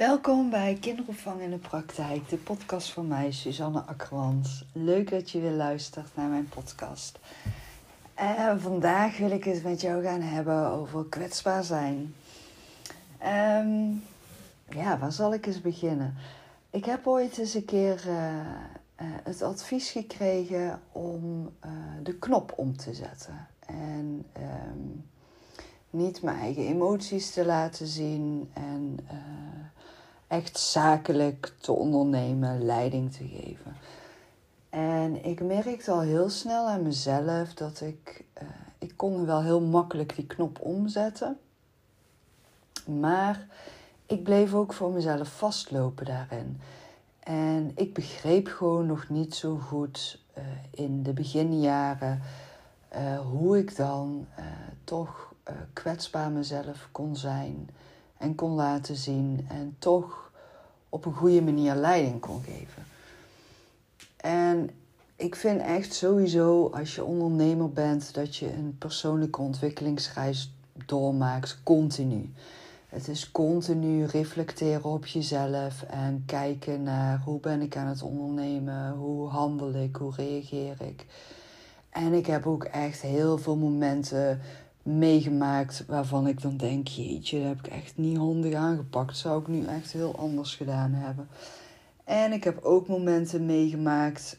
Welkom bij Kinderopvang in de Praktijk, de podcast van mij, Suzanne Akkermans. Leuk dat je weer luistert naar mijn podcast. Vandaag wil ik het met jou gaan hebben over kwetsbaar zijn. Ehm, ja, waar zal ik eens beginnen? Ik heb ooit eens een keer uh, uh, het advies gekregen om uh, de knop om te zetten. En um, niet mijn eigen emoties te laten zien en echt zakelijk te ondernemen, leiding te geven. En ik merkte al heel snel aan mezelf dat ik, uh, ik kon wel heel makkelijk die knop omzetten. Maar ik bleef ook voor mezelf vastlopen daarin. En ik begreep gewoon nog niet zo goed uh, in de beginjaren uh, hoe ik dan toch kwetsbaar mezelf kon zijn en kon laten zien en toch op een goede manier leiding kon geven. En ik vind echt sowieso als je ondernemer bent dat je een persoonlijke ontwikkelingsreis doormaakt, continu. Het is continu reflecteren op jezelf en kijken naar hoe ben ik aan het ondernemen, hoe handel ik, hoe reageer ik. En ik heb ook echt heel veel momenten meegemaakt waarvan ik dan denk, jeetje, dat heb ik echt niet handig aangepakt. Zou ik nu echt heel anders gedaan hebben. En ik heb ook momenten meegemaakt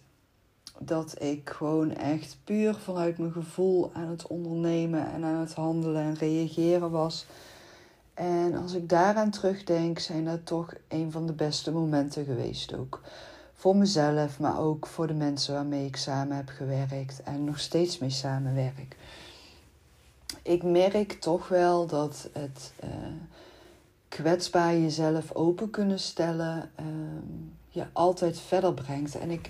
dat ik gewoon echt puur vanuit mijn gevoel aan het ondernemen en aan het handelen en reageren was. En als ik daaraan terugdenk, zijn dat toch een van de beste momenten geweest ook. Voor mezelf, maar ook voor de mensen waarmee ik samen heb gewerkt en nog steeds mee samenwerk ik merk toch wel dat het uh, kwetsbaar jezelf open kunnen stellen uh, je altijd verder brengt. En ik,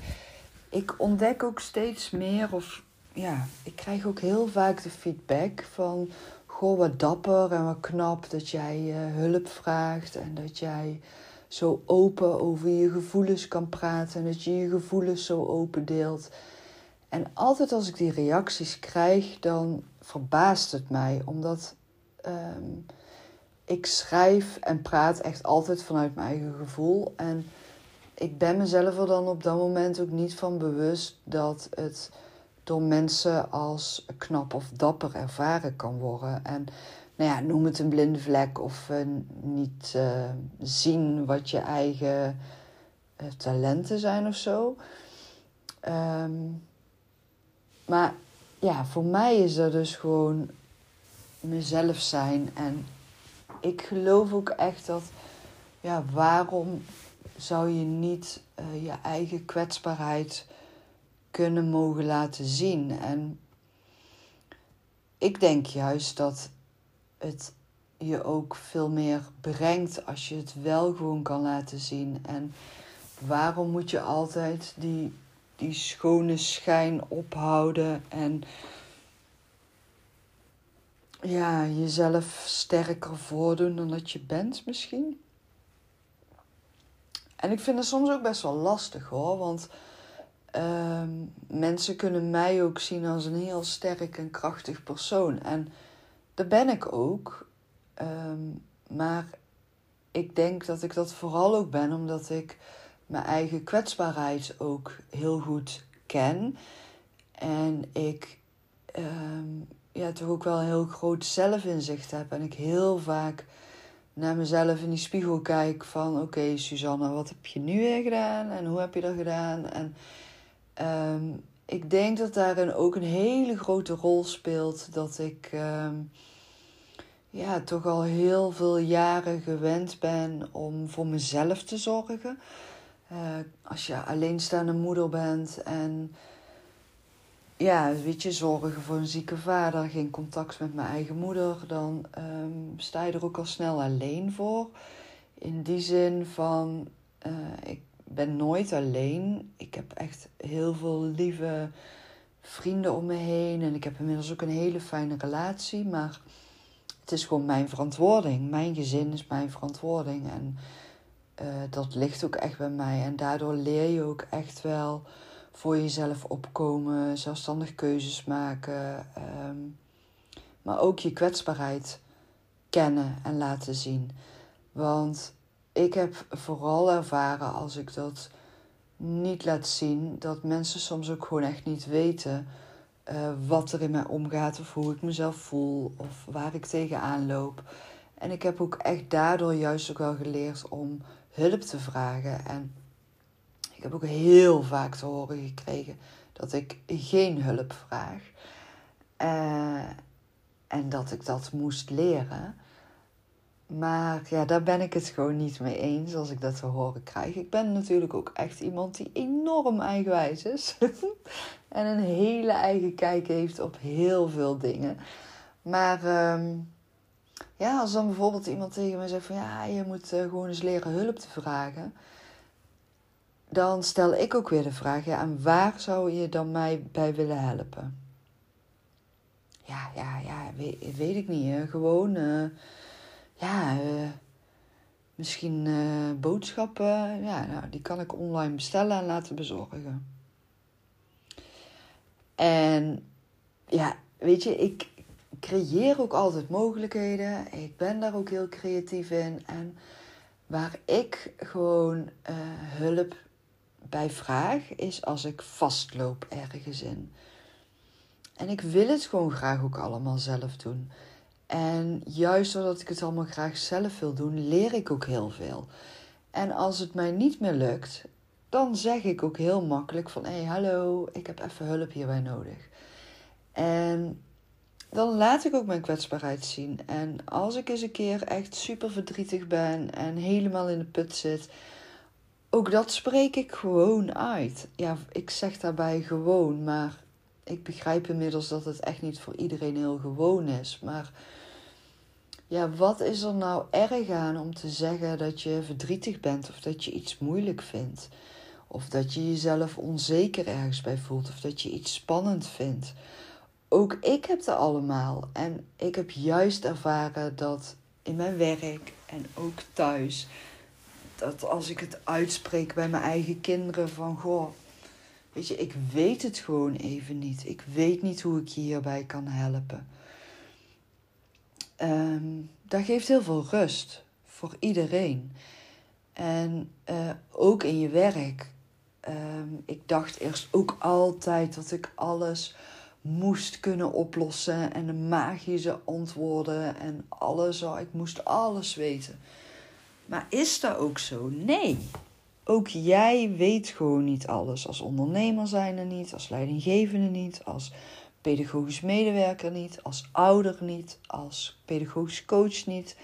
ik ontdek ook steeds meer, of ja, ik krijg ook heel vaak de feedback van: Goh, wat dapper en wat knap dat jij uh, hulp vraagt en dat jij zo open over je gevoelens kan praten en dat je je gevoelens zo open deelt. En altijd als ik die reacties krijg, dan verbaast het mij, omdat um, ik schrijf en praat echt altijd vanuit mijn eigen gevoel. En ik ben mezelf er dan op dat moment ook niet van bewust dat het door mensen als knap of dapper ervaren kan worden. En nou ja, noem het een blinde vlek of uh, niet uh, zien wat je eigen uh, talenten zijn of zo. Um, maar ja, voor mij is dat dus gewoon mezelf zijn. En ik geloof ook echt dat, ja, waarom zou je niet uh, je eigen kwetsbaarheid kunnen mogen laten zien? En ik denk juist dat het je ook veel meer brengt als je het wel gewoon kan laten zien. En waarom moet je altijd die die schone schijn ophouden en ja, jezelf sterker voordoen dan dat je bent misschien. En ik vind het soms ook best wel lastig hoor, want uh, mensen kunnen mij ook zien als een heel sterk en krachtig persoon. En dat ben ik ook. Um, maar ik denk dat ik dat vooral ook ben omdat ik mijn eigen kwetsbaarheid ook heel goed ken. En ik um, ja, toch ook wel een heel groot zelfinzicht heb. En ik heel vaak naar mezelf in die spiegel kijk van... oké, okay, wat heb je nu weer gedaan? En hoe heb je dat gedaan? En um, ik denk dat daarin ook een hele grote rol speelt... dat ik um, ja, toch al heel veel jaren gewend ben om voor mezelf te zorgen... Uh, als je alleenstaande moeder bent en ja, weet je, zorgen voor een zieke vader, geen contact met mijn eigen moeder, dan um, sta je er ook al snel alleen voor. In die zin van, uh, ik ben nooit alleen. Ik heb echt heel veel lieve vrienden om me heen en ik heb inmiddels ook een hele fijne relatie, maar het is gewoon mijn verantwoording. Mijn gezin is mijn verantwoording en uh, dat ligt ook echt bij mij. En daardoor leer je ook echt wel voor jezelf opkomen, zelfstandig keuzes maken. Um, maar ook je kwetsbaarheid kennen en laten zien. Want ik heb vooral ervaren als ik dat niet laat zien, dat mensen soms ook gewoon echt niet weten uh, wat er in mij omgaat of hoe ik mezelf voel of waar ik tegenaan loop. En ik heb ook echt daardoor juist ook wel geleerd om hulp te vragen. En ik heb ook heel vaak te horen gekregen dat ik geen hulp vraag. Uh, en dat ik dat moest leren. Maar ja, daar ben ik het gewoon niet mee eens als ik dat te horen krijg. Ik ben natuurlijk ook echt iemand die enorm eigenwijs is. en een hele eigen kijk heeft op heel veel dingen. Maar ehm, ja, als dan bijvoorbeeld iemand tegen me zegt van ja, je moet uh, gewoon eens leren hulp te vragen. Dan stel ik ook weer de vraag, ja, en waar zou je dan mij bij willen helpen? Ja, ja, ja, weet, ik niet. Gewoon, uh, ja, uh, misschien boodschappen. Ja, nou, die kan ik online bestellen en laten bezorgen. En ja, weet je, ik creëer ook altijd mogelijkheden. Ik ben daar ook heel creatief in. En waar ik gewoon hulp bij vraag, is als ik vastloop ergens in. En ik wil het gewoon graag ook allemaal zelf doen. En juist doordat ik het allemaal graag zelf wil doen, leer ik ook heel veel. En als het mij niet meer lukt, dan zeg ik ook heel makkelijk van... hé, hey, hallo, ik heb even hulp hierbij nodig. En dan laat ik ook mijn kwetsbaarheid zien. En als ik eens een keer echt super verdrietig ben en helemaal in de put zit... ook dat spreek ik gewoon uit. Ja, ik zeg daarbij gewoon, maar ik begrijp inmiddels dat het echt niet voor iedereen heel gewoon is. Maar ja, wat is er nou erg aan om te zeggen dat je verdrietig bent of dat je iets moeilijk vindt? Of dat je jezelf onzeker ergens bij voelt of dat je iets spannend vindt. Ook ik heb ze allemaal. En ik heb juist ervaren dat in mijn werk en ook thuis, dat als ik het uitspreek bij mijn eigen kinderen van goh, Weet je, ik weet het gewoon even niet. Ik weet niet hoe ik je hierbij kan helpen. Um, dat geeft heel veel rust voor iedereen. En uh, ook in je werk. Um, ik dacht eerst ook altijd dat ik alles moest kunnen oplossen en de magische antwoorden en alles. Oh, ik moest alles weten. Maar is dat ook zo? Nee ook jij weet gewoon niet alles. Als ondernemer zijn er niet, als leidinggevende niet, als pedagogisch medewerker niet, als ouder niet, als pedagogisch coach niet.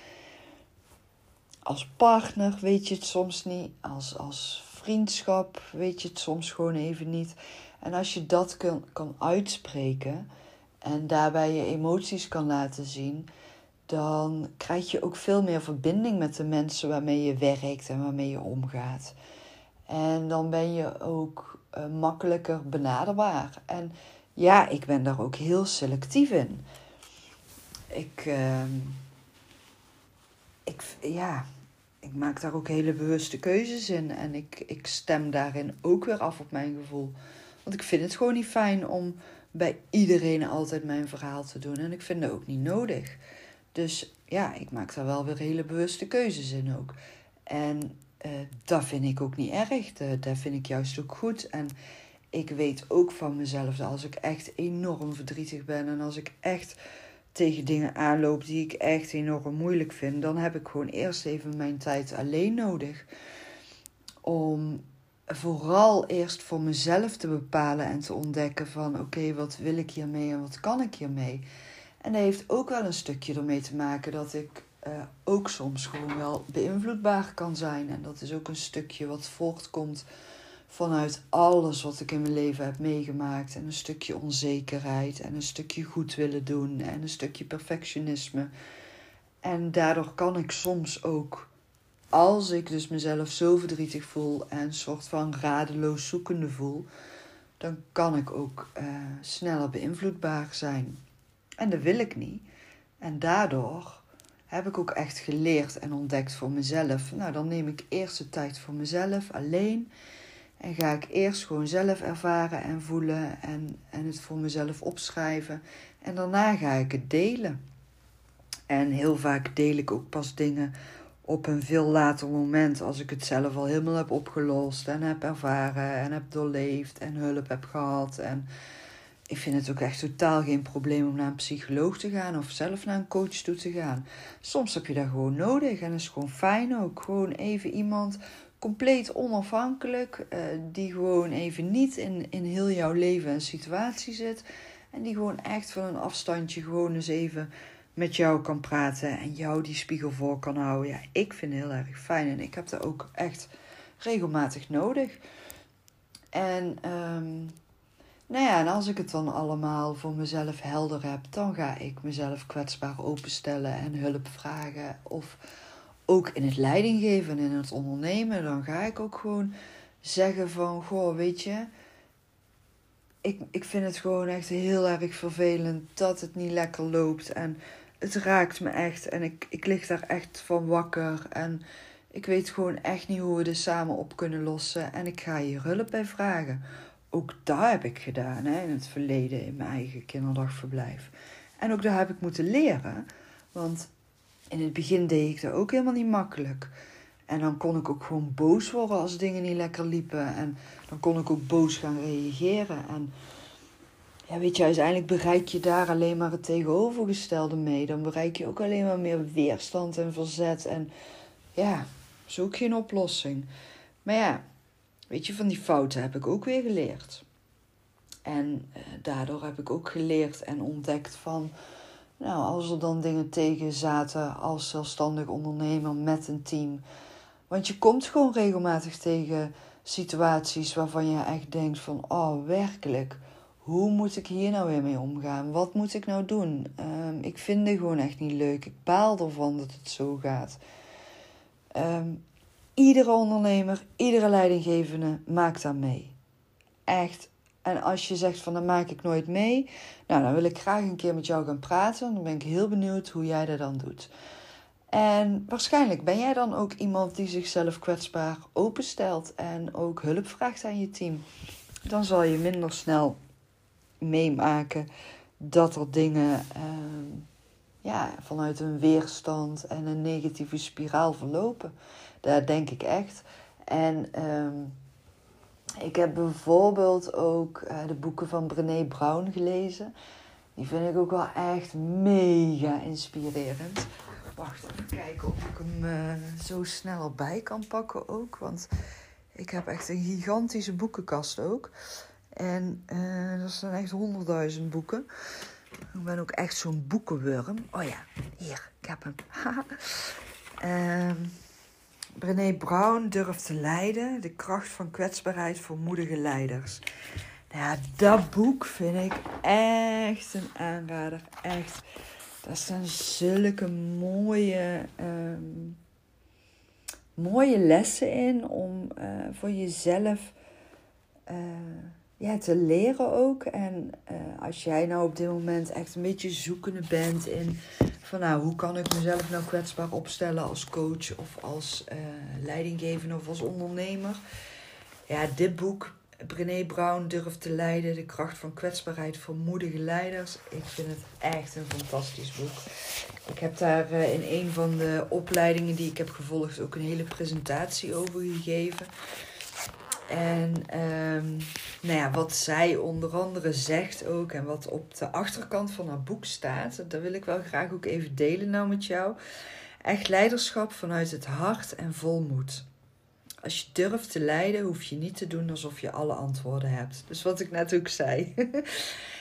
Als partner weet je het soms niet, als, als vriendschap weet je het soms gewoon even niet. En als je dat kan, kan uitspreken en daarbij je emoties kan laten zien, dan krijg je ook veel meer verbinding met de mensen waarmee je werkt en waarmee je omgaat. En dan ben je ook uh, makkelijker benaderbaar. En ja, ik ben daar ook heel selectief in. Ik, uh, ik, ja, ik maak daar ook hele bewuste keuzes in. En ik, ik stem daarin ook weer af op mijn gevoel. Want ik vind het gewoon niet fijn om bij iedereen altijd mijn verhaal te doen. En ik vind dat ook niet nodig. Dus ja, ik maak daar wel weer hele bewuste keuzes in ook. En uh, dat vind ik ook niet erg. Dat vind ik juist ook goed. En ik weet ook van mezelf dat als ik echt enorm verdrietig ben en als ik echt tegen dingen aanloop die ik echt enorm moeilijk vind, dan heb ik gewoon eerst even mijn tijd alleen nodig. Om vooral eerst voor mezelf te bepalen en te ontdekken van oké, wat wil ik hiermee en wat kan ik hiermee. En dat heeft ook wel een stukje ermee te maken dat ik uh, ook soms gewoon wel beïnvloedbaar kan zijn. En dat is ook een stukje wat voortkomt vanuit alles wat ik in mijn leven heb meegemaakt. En een stukje onzekerheid en een stukje goed willen doen en een stukje perfectionisme. En daardoor kan ik soms ook, als ik dus mezelf zo verdrietig voel en een soort van radeloos zoekende voel, dan kan ik ook uh, sneller beïnvloedbaar zijn. En dat wil ik niet. En daardoor heb ik ook echt geleerd en ontdekt voor mezelf. Nou, dan neem ik eerst de tijd voor mezelf alleen. En ga ik eerst gewoon zelf ervaren en voelen en, en het voor mezelf opschrijven. En daarna ga ik het delen. En heel vaak deel ik ook pas dingen op een veel later moment, als ik het zelf al helemaal heb opgelost en heb ervaren en heb doorleefd en hulp heb gehad. En ik vind het ook echt totaal geen probleem om naar een psycholoog te gaan of zelf naar een coach toe te gaan. Soms heb je dat gewoon nodig en is gewoon fijn ook. Gewoon even iemand compleet onafhankelijk, uh, die gewoon even niet in, in heel jouw leven en situatie zit. En die gewoon echt van een afstandje gewoon eens even met jou kan praten en jou die spiegel voor kan houden. Ja, ik vind het heel erg fijn en ik heb dat ook echt regelmatig nodig. En um, nou ja, en als ik het dan allemaal voor mezelf helder heb, dan ga ik mezelf kwetsbaar openstellen en hulp vragen. Of ook in het leidinggeven en in het ondernemen, dan ga ik ook gewoon zeggen van, goh, weet je, ik, ik vind het gewoon echt heel erg vervelend dat het niet lekker loopt. En het raakt me echt en ik, ik lig daar echt van wakker. En ik weet gewoon echt niet hoe we dit samen op kunnen lossen. En ik ga hier hulp bij vragen. Ook dat heb ik gedaan hè, in het verleden in mijn eigen kinderdagverblijf. En ook daar heb ik moeten leren. Want in het begin deed ik dat ook helemaal niet makkelijk. En dan kon ik ook gewoon boos worden als dingen niet lekker liepen. En dan kon ik ook boos gaan reageren. En ja, weet je, uiteindelijk bereik je daar alleen maar het tegenovergestelde mee. Dan bereik je ook alleen maar meer weerstand en verzet. En ja, is ook geen oplossing. Maar ja, weet je, van die fouten heb ik ook weer geleerd. En eh, daardoor heb ik ook geleerd en ontdekt van, nou, als er dan dingen tegen zaten als zelfstandig ondernemer met een team. Want je komt gewoon regelmatig tegen situaties waarvan je echt denkt van, oh, werkelijk hoe moet ik hier nou weer mee omgaan? Wat moet ik nou doen? Um, ik vind het gewoon echt niet leuk. Ik baal ervan dat het zo gaat. Um, iedere ondernemer, iedere leidinggevende maakt daar mee. Echt. En als je zegt van dan maak ik nooit mee, nou dan wil ik graag een keer met jou gaan praten. Dan ben ik heel benieuwd hoe jij dat dan doet. En waarschijnlijk ben jij dan ook iemand die zichzelf kwetsbaar openstelt en ook hulp vraagt aan je team. Dan zal je minder snel meemaken dat er dingen ehm, ja, vanuit een weerstand en een negatieve spiraal verlopen. Daar denk ik echt. En ehm, ik heb bijvoorbeeld ook uh, de boeken van Brené Brown gelezen. Die vind ik ook wel echt mega inspirerend. Wacht even kijken of ik hem uh, zo snel bij kan pakken ook. Want ik heb echt een gigantische boekenkast ook. En uh, dat zijn echt honderdduizend boeken. Ik ben ook echt zo'n boekenwurm. Oh ja, hier, ik heb hem. uh, Brené Brown durft te leiden. De kracht van kwetsbaarheid voor moedige leiders. Nou ja, dat boek vind ik echt een aanrader. Echt. Daar staan zulke mooie, um, mooie lessen in om uh, voor jezelf uh, ja, te leren ook. En uh, als jij nou op dit moment echt een beetje zoekende bent in van nou, hoe kan ik mezelf nou kwetsbaar opstellen als coach of als uh, leidinggevende of als ondernemer. Ja, dit boek, Brené Brown durft te leiden, de kracht van kwetsbaarheid voor moedige leiders. Ik vind het echt een fantastisch boek. Ik heb daar uh, in een van de opleidingen die ik heb gevolgd ook een hele presentatie over gegeven. En um, nou ja, wat zij onder andere zegt ook en wat op de achterkant van haar boek staat, dat wil ik wel graag ook even delen nou met jou. Echt leiderschap vanuit het hart en volmoed. Als je durft te leiden, hoef je niet te doen alsof je alle antwoorden hebt. Dus wat ik net ook zei.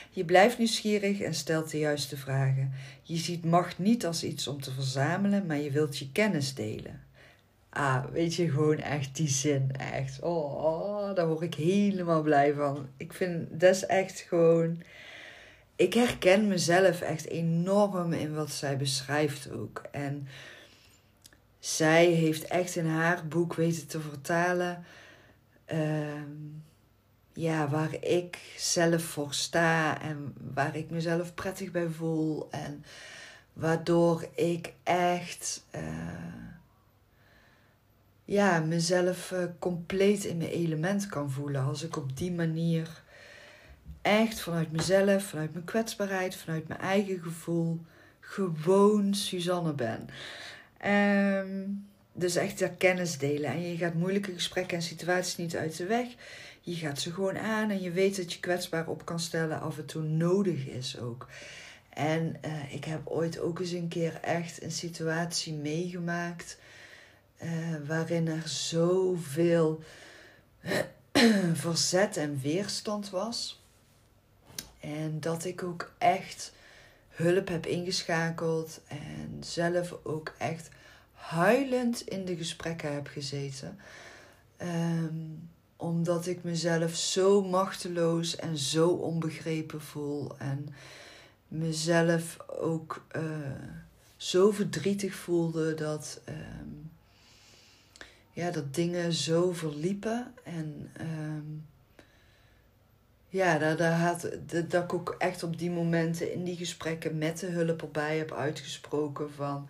Je blijft nieuwsgierig en stelt de juiste vragen. Je ziet macht niet als iets om te verzamelen, maar je wilt je kennis delen. Ah, weet je, gewoon echt die zin. Echt. Oh, oh, daar word ik helemaal blij van. Ik vind, dat is echt gewoon. Ik herken mezelf echt enorm in wat zij beschrijft ook. En zij heeft echt in haar boek weten te vertalen. Uh, ja, waar ik zelf voor sta en waar ik mezelf prettig bij voel. En waardoor ik echt. Uh, ja, mezelf uh, compleet in mijn element kan voelen. Als ik op die manier echt vanuit mezelf, vanuit mijn kwetsbaarheid, vanuit mijn eigen gevoel, gewoon Suzanne ben. Um, dus echt dat kennis delen. En je gaat moeilijke gesprekken en situaties niet uit de weg. Je gaat ze gewoon aan en je weet dat je kwetsbaar op kan stellen af en toe nodig is ook. En uh, ik heb ooit ook eens een keer echt een situatie meegemaakt uh, waarin er zoveel verzet en weerstand was. En dat ik ook echt hulp heb ingeschakeld en zelf ook echt huilend in de gesprekken heb gezeten. Um, omdat ik mezelf zo machteloos en zo onbegrepen voel. En mezelf ook uh, zo verdrietig voelde dat, um, ja, dat dingen zo verliepen. En um, ja, daar, daar had, dat, ik ook echt op die momenten in die gesprekken met de hulp erbij heb uitgesproken van...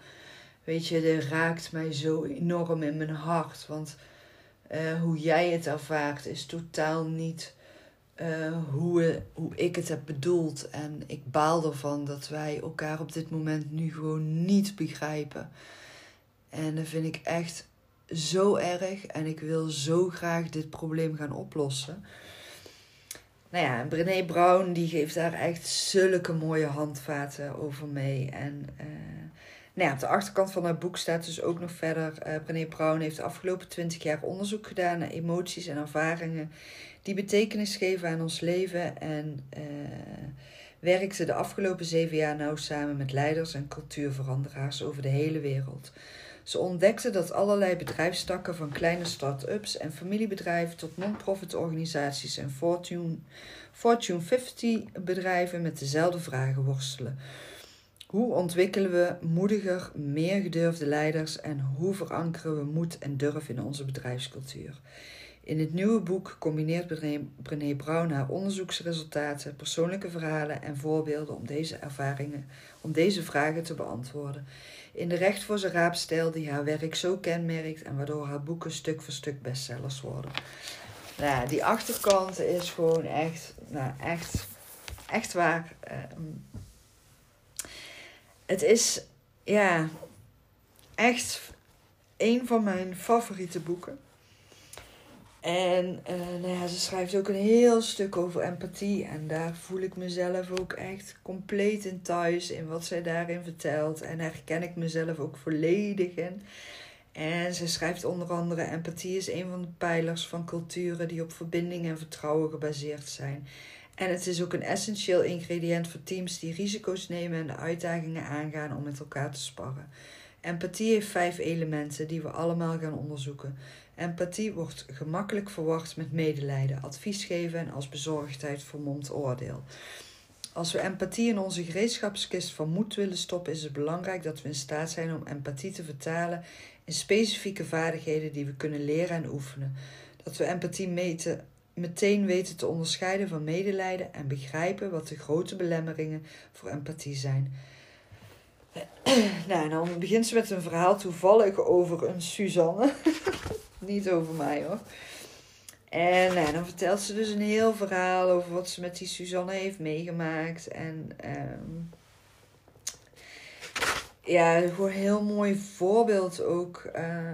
Weet je, dit raakt mij zo enorm in mijn hart. Want uh, hoe jij het ervaart is totaal niet uh, hoe, hoe ik het heb bedoeld. En ik baal ervan dat wij elkaar op dit moment nu gewoon niet begrijpen. En dat vind ik echt zo erg. En ik wil zo graag dit probleem gaan oplossen. Nou ja, Brené Brown die geeft daar echt zulke mooie handvaten over mee. En uh, nou ja, op de achterkant van haar boek staat dus ook nog verder. Uh, Brené Brown heeft de afgelopen twintig jaar onderzoek gedaan naar emoties en ervaringen die betekenis geven aan ons leven. En uh, werkte de afgelopen zeven jaar nauw samen met leiders en cultuurveranderaars over de hele wereld. Ze ontdekte dat allerlei bedrijfstakken van kleine start-ups en familiebedrijven tot non-profit organisaties en Fortune, Fortune 50 bedrijven met dezelfde vragen worstelen. Hoe ontwikkelen we moediger, meer gedurfde leiders en hoe verankeren we moed en durf in onze bedrijfscultuur? In het nieuwe boek combineert Brené Brown haar onderzoeksresultaten, persoonlijke verhalen en voorbeelden om deze ervaringen, om deze vragen te beantwoorden. In de recht voor zijn raapstijl die haar werk zo kenmerkt en waardoor haar boeken stuk voor stuk bestsellers worden. Nou, die achterkant is gewoon echt, nou, echt, echt waar. Ehm, het is ja, echt een van mijn favoriete boeken. En uh, nou ja, ze schrijft ook een heel stuk over empathie. En daar voel ik mezelf ook echt compleet in thuis in wat zij daarin vertelt. En herken ik mezelf ook volledig in. En ze schrijft onder andere: empathie is een van de pijlers van culturen die op verbinding en vertrouwen gebaseerd zijn. En het is ook een essentieel ingrediënt voor teams die risico's nemen en de uitdagingen aangaan om met elkaar te sparren. Empathie heeft vijf elementen die we allemaal gaan onderzoeken. Empathie wordt gemakkelijk verwacht met medelijden, advies geven en als bezorgdheid vermomd oordeel. Als we empathie in onze gereedschapskist van moed willen stoppen, is het belangrijk dat we in staat zijn om empathie te vertalen in specifieke vaardigheden die we kunnen leren en oefenen. Dat we empathie meten meteen weten te onderscheiden van medelijden en begrijpen wat de grote belemmeringen voor empathie zijn. nou, en dan begint ze met een verhaal toevallig over een Suzanne. Niet over mij hoor. En nou, dan vertelt ze dus een heel verhaal over wat ze met die Suzanne heeft meegemaakt. En um, ja, gewoon een heel mooi voorbeeld ook. Uh,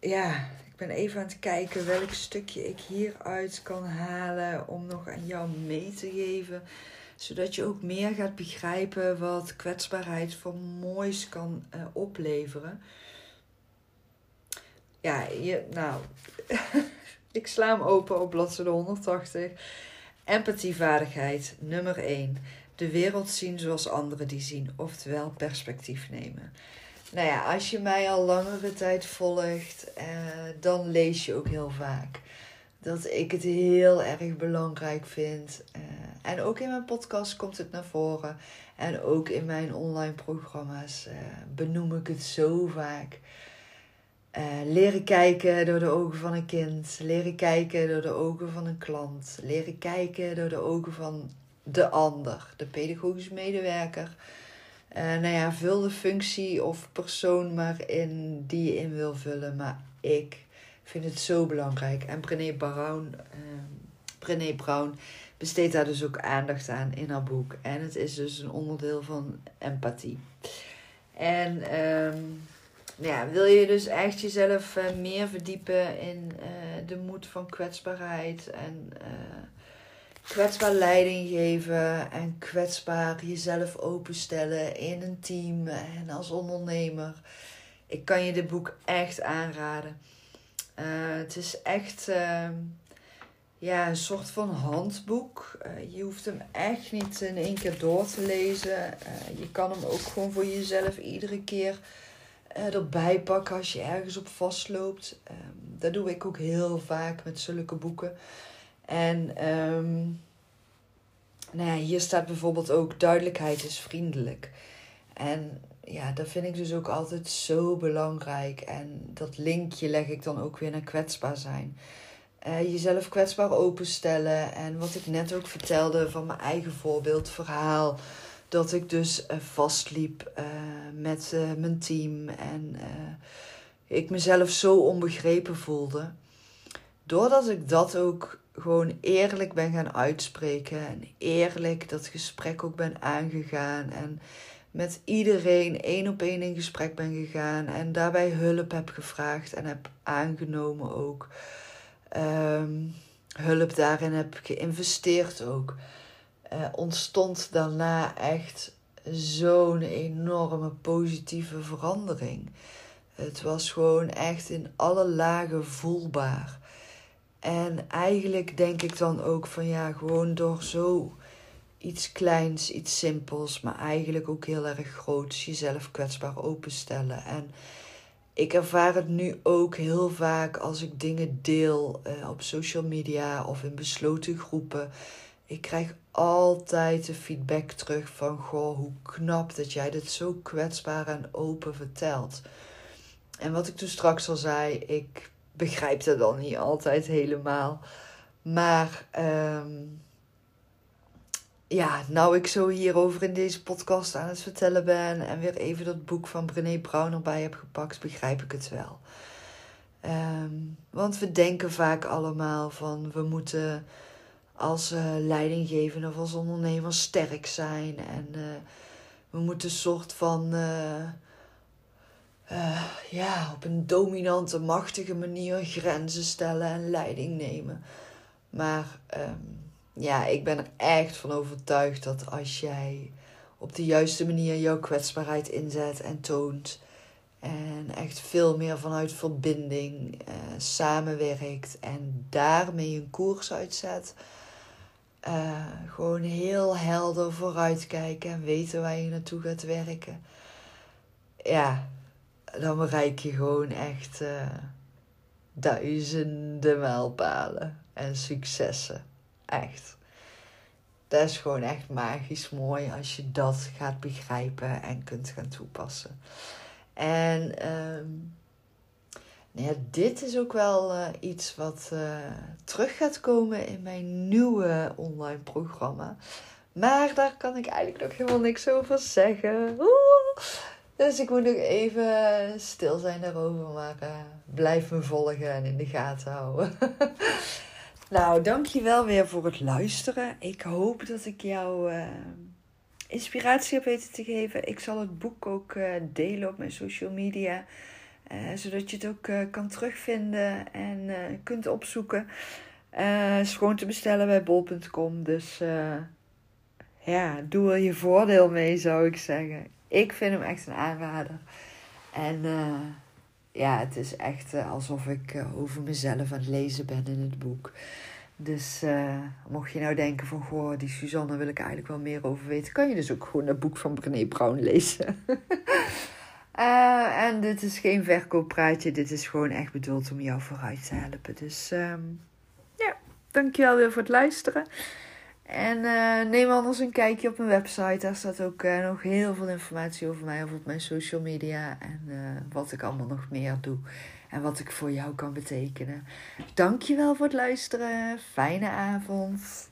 ja, ik ben even aan het kijken welk stukje ik hieruit kan halen om nog aan jou mee te geven. Zodat je ook meer gaat begrijpen wat kwetsbaarheid voor moois kan uh, opleveren. Ja, je, nou, ik sla hem open op bladzijde 180. Empathievaardigheid nummer 1. De wereld zien zoals anderen die zien, oftewel perspectief nemen. Nou ja, als je mij al langere tijd volgt, eh, dan lees je ook heel vaak dat ik het heel erg belangrijk vind. Uh, en ook in mijn podcast komt het naar voren. En ook in mijn online programma's uh, benoem ik het zo vaak. Uh, leren kijken door de ogen van een kind. Leren kijken door de ogen van een klant. Leren kijken door de ogen van de ander, de pedagogisch medewerker nou ja, vul de functie of persoon maar in die je in wil vullen. Maar ik vind het zo belangrijk. En Brené Brown, uh, Brené Brown besteedt daar dus ook aandacht aan in haar boek. En het is dus een onderdeel van empathie. En ehm, ja, wil je dus echt jezelf uh, meer verdiepen in uh, de moed van kwetsbaarheid en uh, kwetsbaar leiding geven en kwetsbaar jezelf openstellen in een team en als ondernemer. Ik kan je dit boek echt aanraden. Het is echt ehm, ja, een soort van handboek. je hoeft hem echt niet in één keer door te lezen. je kan hem ook gewoon voor jezelf iedere keer erbij pakken als je ergens op vastloopt. Um, dat doe ik ook heel vaak met zulke boeken. En um, nou ja, hier staat bijvoorbeeld ook duidelijkheid is vriendelijk. En ja, dat vind ik dus ook altijd zo belangrijk. En dat linkje leg ik dan ook weer naar kwetsbaar zijn. Uh, jezelf kwetsbaar openstellen. En wat ik net ook vertelde van mijn eigen voorbeeld, verhaal dat ik dus uh, vastliep uh, met mijn team en ik mezelf zo onbegrepen voelde. Doordat ik dat ook gewoon eerlijk ben gaan uitspreken en eerlijk dat gesprek ook ben aangegaan en met iedereen één op één in gesprek ben gegaan en daarbij hulp heb gevraagd en heb aangenomen ook. Um, hulp daarin heb geïnvesteerd ook uh, ontstond daarna echt zo'n enorme positieve verandering. Het was gewoon echt in alle lagen voelbaar. En eigenlijk denk ik dan ook van ja, gewoon door zo iets kleins, iets simpels, maar eigenlijk ook heel erg groots, jezelf kwetsbaar openstellen. En ik ervaar het nu ook heel vaak als ik dingen deel uh, op social media of in besloten groepen. Ik krijg altijd de feedback terug van: Goh, hoe knap dat jij dit zo kwetsbaar en open vertelt. En wat ik toen straks al zei, ik begrijp dat dan niet altijd helemaal. Maar um, ja, nou ik zo hierover in deze podcast aan het vertellen ben en weer even dat boek van Brené Brown erbij heb gepakt, begrijp ik het wel. Um, want we denken vaak allemaal van we moeten als uh, leidinggevende of als ondernemer sterk zijn. En uh, we moeten een soort van, uh, ja, op een dominante, machtige manier grenzen stellen en leiding nemen. Maar um, ja, ik ben er echt van overtuigd dat als jij op de juiste manier jouw kwetsbaarheid inzet en toont. En echt veel meer vanuit verbinding samenwerkt en daarmee een koers uitzet uh, gewoon heel helder vooruitkijken en weten waar je naartoe gaat werken. Ja, dan bereik je gewoon echt uh, duizenden mijlpalen en successen. Echt. Dat is gewoon echt magisch mooi als je dat gaat begrijpen en kunt gaan toepassen. En um, ja, dit is ook wel uh, iets wat uh, terug gaat komen in mijn nieuwe online programma. Maar daar kan ik eigenlijk nog helemaal niks over zeggen. Dus ik moet nog even stil zijn daarover. Maar uh, blijf me volgen en in de gaten houden. nou, dankjewel weer voor het luisteren. Ik hoop dat ik jou inspiratie heb weten te geven. Ik zal het boek ook delen op mijn social media. Uh, zodat je het ook kan terugvinden en kunt opzoeken. Gewoon te bestellen bij bol.com. Dus ja, doe er je voordeel mee, zou ik zeggen. Ik vind hem echt een aanrader. En ja, het is echt alsof ik over mezelf aan het lezen ben in het boek. Dus mocht je nou denken van, goh, die Suzanne wil ik eigenlijk wel meer over weten, kan je dus ook gewoon het boek van Brené Brown lezen. En dit is geen verkooppraatje, dit is gewoon echt bedoeld om jou vooruit te helpen. Dus um, ja, dankjewel weer voor het luisteren. En uh, neem anders een kijkje op mijn website. Daar staat ook uh, nog heel veel informatie over mij, op mijn social media. En wat ik allemaal nog meer doe. En wat ik voor jou kan betekenen. Dankjewel voor het luisteren. Fijne avond.